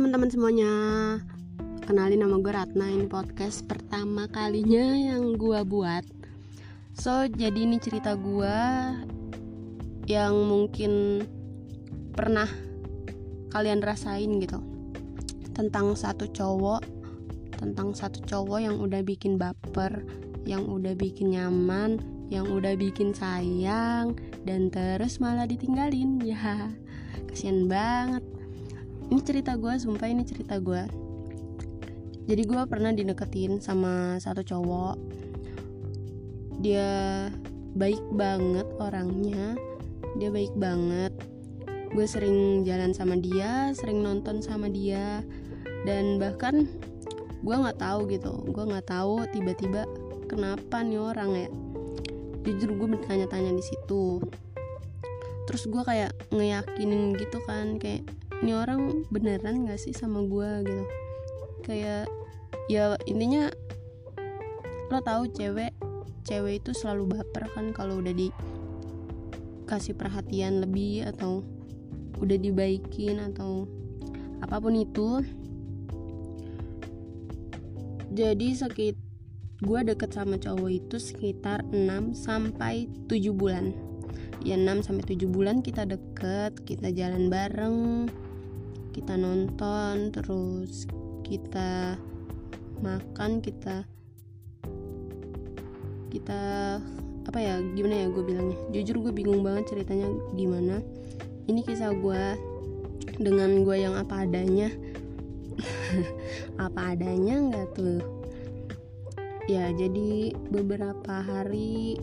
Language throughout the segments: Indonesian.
teman-teman semuanya. Kenalin nama gue Ratna Ini podcast pertama kalinya yang gue buat. So jadi ini cerita gue Yang mungkin pernah kalian rasain gitu. Tentang satu cowok Tentang satu cowok yang udah bikin baper Yang udah bikin nyaman Yang udah bikin sayang Dan terus malah ditinggalin. Ya kasihan banget ini cerita gue sumpah ini cerita gue jadi gue pernah dideketin sama satu cowok. Dia baik banget orangnya. Dia baik banget. Gue sering jalan sama dia sering nonton sama dia. Dan bahkan gue nggak tahu gitu gue nggak tahu tiba-tiba kenapa nih orang ya. Jujur gue bertanya-tanya di situ. Terus gue kayak ngeyakinin gitu kan kayak ini orang beneran gak sih sama gue gitu. Kayak ya intinya lo tahu cewek cewek itu selalu baper kan kalau udah dikasih perhatian lebih atau udah dibaikin atau apa pun itu. Jadi sekit gue deket sama cowok itu sekitar 6 sampai 7 bulan. Ya 6 sampai 7 bulan kita deket kita jalan bareng kita nonton terus kita makan kita kita apa ya gimana ya gue bilangnya? Jujur gue bingung banget ceritanya gimana. Ini kisah gue dengan gue yang apa adanya. Apa adanya nggak tuh? Ya jadi beberapa hari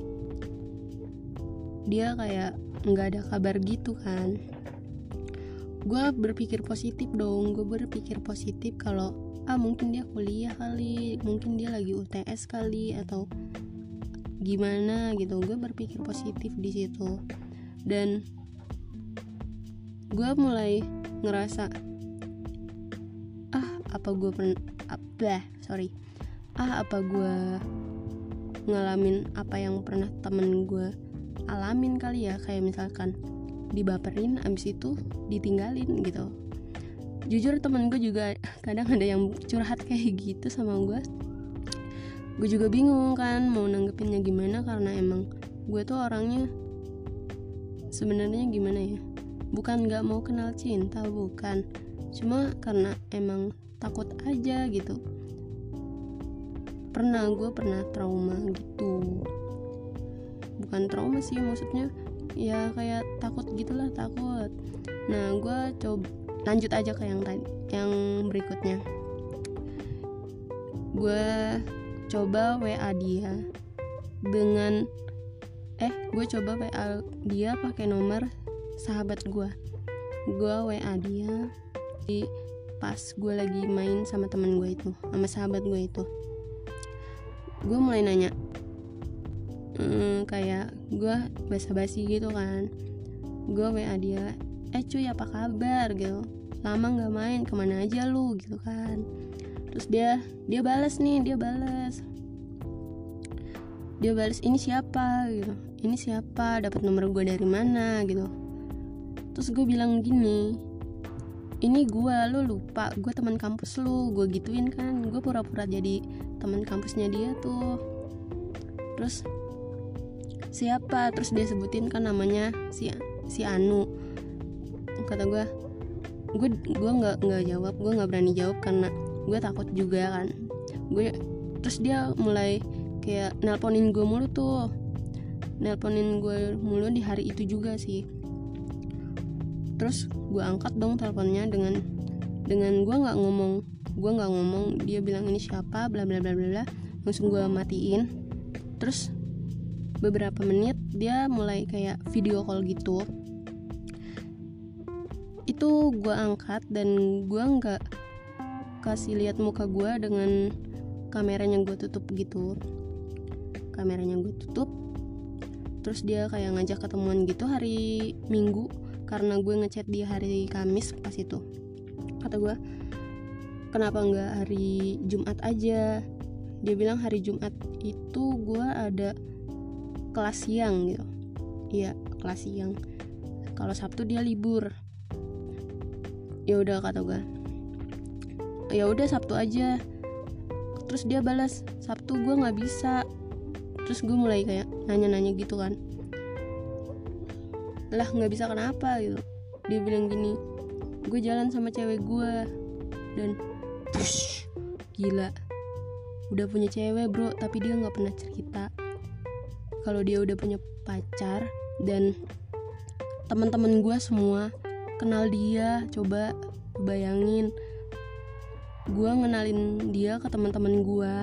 dia kayak nggak ada kabar gitu kan gue berpikir positif dong gue berpikir positif kalau ah mungkin dia kuliah kali mungkin dia lagi UTS kali atau gimana gitu. Gue berpikir positif di situ. Dan gue mulai ngerasa ah apa gue pernah apa sorry. Ah apa gue ngalamin apa yang pernah temen gue alamin kali ya? Kayak misalkan dibaperin abis itu ditinggalin gitu. Jujur temen gue juga kadang ada yang curhat kayak gitu sama gue gue juga bingung kan mau nanggepinnya gimana karena emang gue tuh orangnya sebenarnya gimana ya bukan nggak mau kenal cinta bukan. Cuma karena emang takut aja gitu. Pernah gue pernah trauma gitu. Bukan trauma sih maksudnya ya kayak takut gitulah takut. Nah gue coba lanjut aja ke yang yang berikutnya. Gue coba wa dia dengan eh gue coba wa dia pakai nomor sahabat gue gue wa dia di pas gue lagi main sama temen gue itu sama sahabat gue itu. Gue mulai nanya hmm, kayak gue basa-basi gitu kan. Gue wa dia eh cuy apa kabar? Gitu. Lama nggak main ke mana aja lu? Gitu kan. Terus dia dia balas nih dia balas dia balas ini siapa? Gitu. Ini siapa? Dapat nomor gue dari mana? Gitu. Terus gue bilang gini ini gue lu lupa gue teman kampus lu. Gue gituin kan gue pura-pura jadi teman kampusnya dia tuh. Terus siapa? Terus dia sebutin kan namanya si si Anu. Kata gue gue gue nggak nggak jawab gue nggak berani jawab karena gue takut juga kan. Gue terus dia mulai kayak nelponin gue mulu tuh. Nelponin gue mulu di hari itu juga sih. Terus gue angkat dong teleponnya dengan dengan gue nggak ngomong gue nggak ngomong. Dia bilang ini siapa? Bla bla bla bla bla. Langsung gue matiin. Terus beberapa menit dia mulai kayak video call gitu. Itu gue angkat dan gue nggak kasih lihat muka gue dengan kameranya gue tutup gitu. Kameranya gue tutup terus dia kayak ngajak ketemuan gitu hari minggu karena gue ngechat di hari Kamis pas itu. Kata gue kenapa nggak hari Jumat aja? Dia bilang hari Jumat itu gue ada kelas siang gitu. Iya kelas siang. Kalau Sabtu dia libur. Ya udah kata gue ya udah sabtu aja. Terus dia balas sabtu gue nggak bisa. Terus gue mulai kayak nanya-nanya gitu kan. Lah nggak bisa kenapa? gitu. Dia bilang gini gue jalan sama cewek gue dan tush, gila. Udah punya cewek bro tapi dia nggak pernah cerita kalau dia udah punya pacar dan teman-teman gue semua kenal dia coba bayangin. Gue ngenalin dia ke teman-teman gue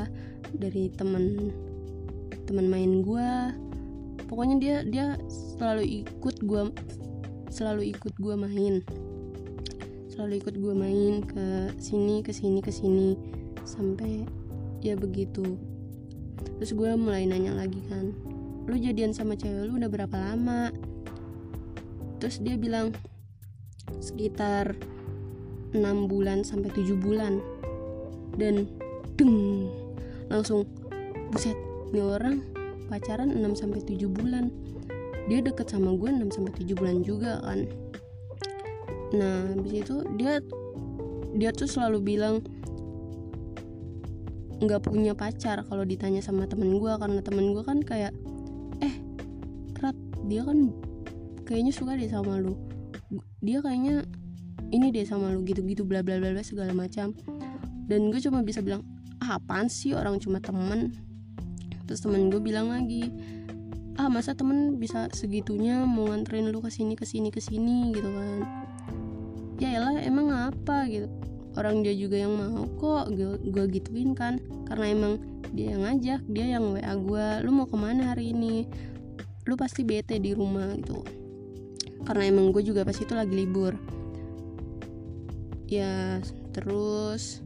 dari teman teman main gue pokoknya dia dia selalu ikut gue selalu ikut gue main. Selalu ikut gue main ke sini ke sini ke sini sampai ya begitu. Terus gue mulai nanya lagi kan lu jadian sama cewek lu udah berapa lama? Terus dia bilang sekitar 6 bulan sampai 7 bulan. Dan deng langsung buset nih orang pacaran 6 sampai 7 bulan. Dia deket sama gue 6 sampai 7 bulan juga kan. Nah habis itu dia dia tuh selalu bilang nggak punya pacar kalau ditanya sama temen gue karena temen gue kan kayak dia kan kayaknya suka deh sama lu. Dia kayaknya ini deh sama lu gitu-gitu bla bla bla segala macam. Dan gue cuma bisa bilang ah, apaan sih orang cuma temen? Terus temen gue bilang lagi ah masa temen bisa segitunya mau nganterin lu ke sini ke sini ke sini? Gitu kan. Ya elah emang apa? Gitu. Orang dia juga yang mau kok gue gituin kan. Karena emang dia yang ngajak dia yang wa gue lu mau ke mana hari ini lu pasti bete di rumah gitu. Karena emang gue juga pas itu lagi libur. Ya terus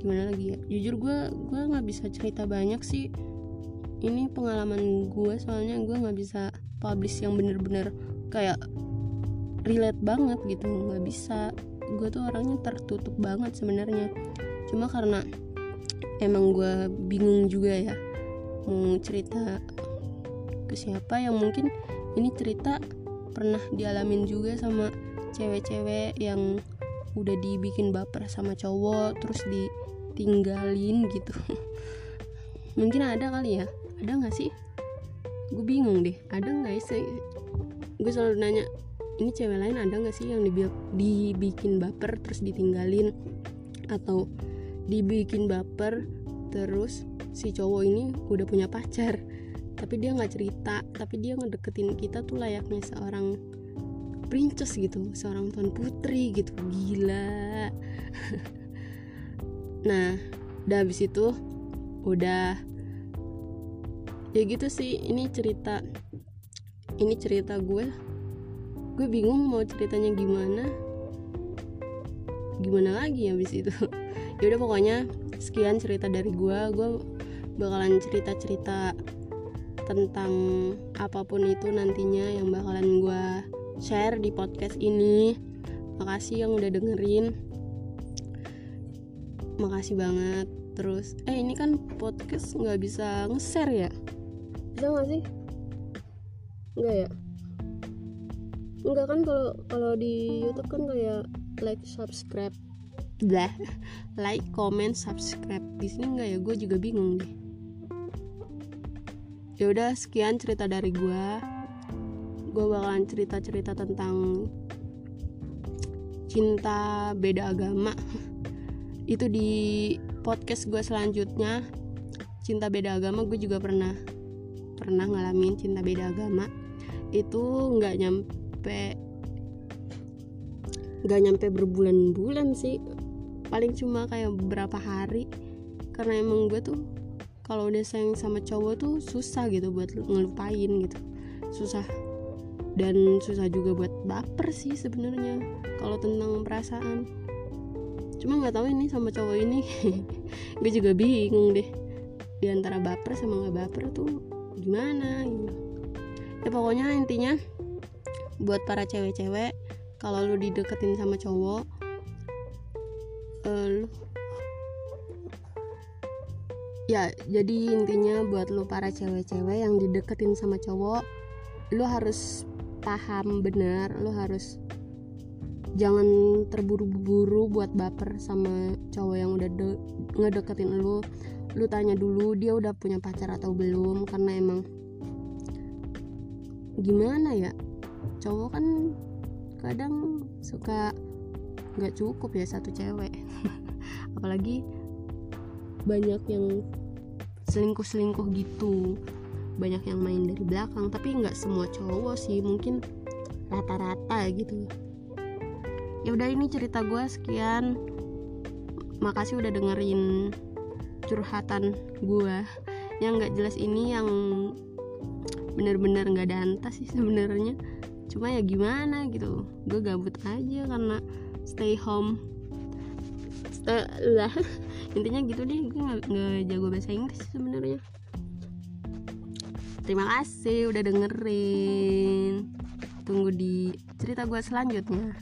gimana lagi ya? Jujur gue gue nggak bisa cerita banyak sih. Ini pengalaman gue soalnya gue nggak bisa publish yang bener-bener kayak relate banget gitu. Nggak bisa. Gue tuh orangnya tertutup banget sebenarnya. Cuma karena emang gue bingung juga ya mau cerita ke siapa yang mungkin ini cerita pernah dialamin juga sama cewek-cewek yang udah dibikin baper sama cowok terus di tinggalin gitu. Mungkin ada kali ya. Ada nggak sih? Gue bingung deh. Ada nggak sih? Gue selalu nanya ini cewek lain ada nggak sih yang dibikin baper terus ditinggalin? Atau dibikin baper terus si cowok ini udah punya pacar tapi dia nggak cerita tapi dia ngedeketin kita tuh layaknya seorang princess gitu seorang tuan putri gitu. Gila. Nah udah habis itu udah. Ya gitu sih ini cerita ini cerita gue. Gue bingung mau ceritanya gimana. Gimana lagi habis itu? Ya udah pokoknya sekian cerita dari gue. Gue bakalan cerita cerita tentang apa pun itu nantinya yang bakalan gue share di podcast ini. Makasih yang udah dengerin. Makasih banget. Terus eh ini kan podcast nggak bisa nge-share ya? Bisa nggak sih? Nggak ya? Nggak kan kalau kalau di YouTube kan kayak like subscribe. Lah like comment subscribe. Di sini nggak ya? Gue juga bingung deh ya udah sekian cerita dari gue gue bakalan cerita cerita tentang cinta beda agama. Itu di podcast gue selanjutnya. Cinta beda agama gue juga pernah pernah ngalamin cinta beda agama. Itu nggak nyampe nggak nyampe berbulan-bulan sih. Paling cuma kayak beberapa hari. Karena emang gue tuh kalau udah sayang sama cowok tuh susah gitu buat ngelupain gitu. Susah. Dan susah juga buat baper sih sebenarnya kalau tentang perasaan. Cuma nggak tahu ini sama cowok ini. Gue juga bingung deh. Di antara baper sama nggak baper tuh gimana gitu. Ya pokoknya intinya buat para cewek-cewek kalau lu dideketin sama cowok uh, ya jadi intinya buat lu para cewek-cewek yang dideketin sama cowok lu harus paham benar lu harus jangan terburu-buru buat baper sama cowok yang udah de ngedeketin lu lu tanya dulu dia udah punya pacar atau belum? Karena emang gimana ya? Cowok kan kadang suka nggak cukup ya satu cewek. Apalagi banyak yang selingkuh-selingkuh gitu. Banyak yang main dari belakang tapi nggak semua cowok sih. Mungkin rata-rata gitu. Ya udah ini cerita gue sekian. Makasih udah dengerin curhatan gue yang nggak jelas ini yang bener-bener nggak -bener ada antas sih sebenarnya. Cuma ya gimana gitu. Gue gabut aja karena stay home lah. Intinya gitu deh gue nggak jago bahasa Inggris sebenarnya. Terima kasih udah dengerin. Tunggu di cerita gue selanjutnya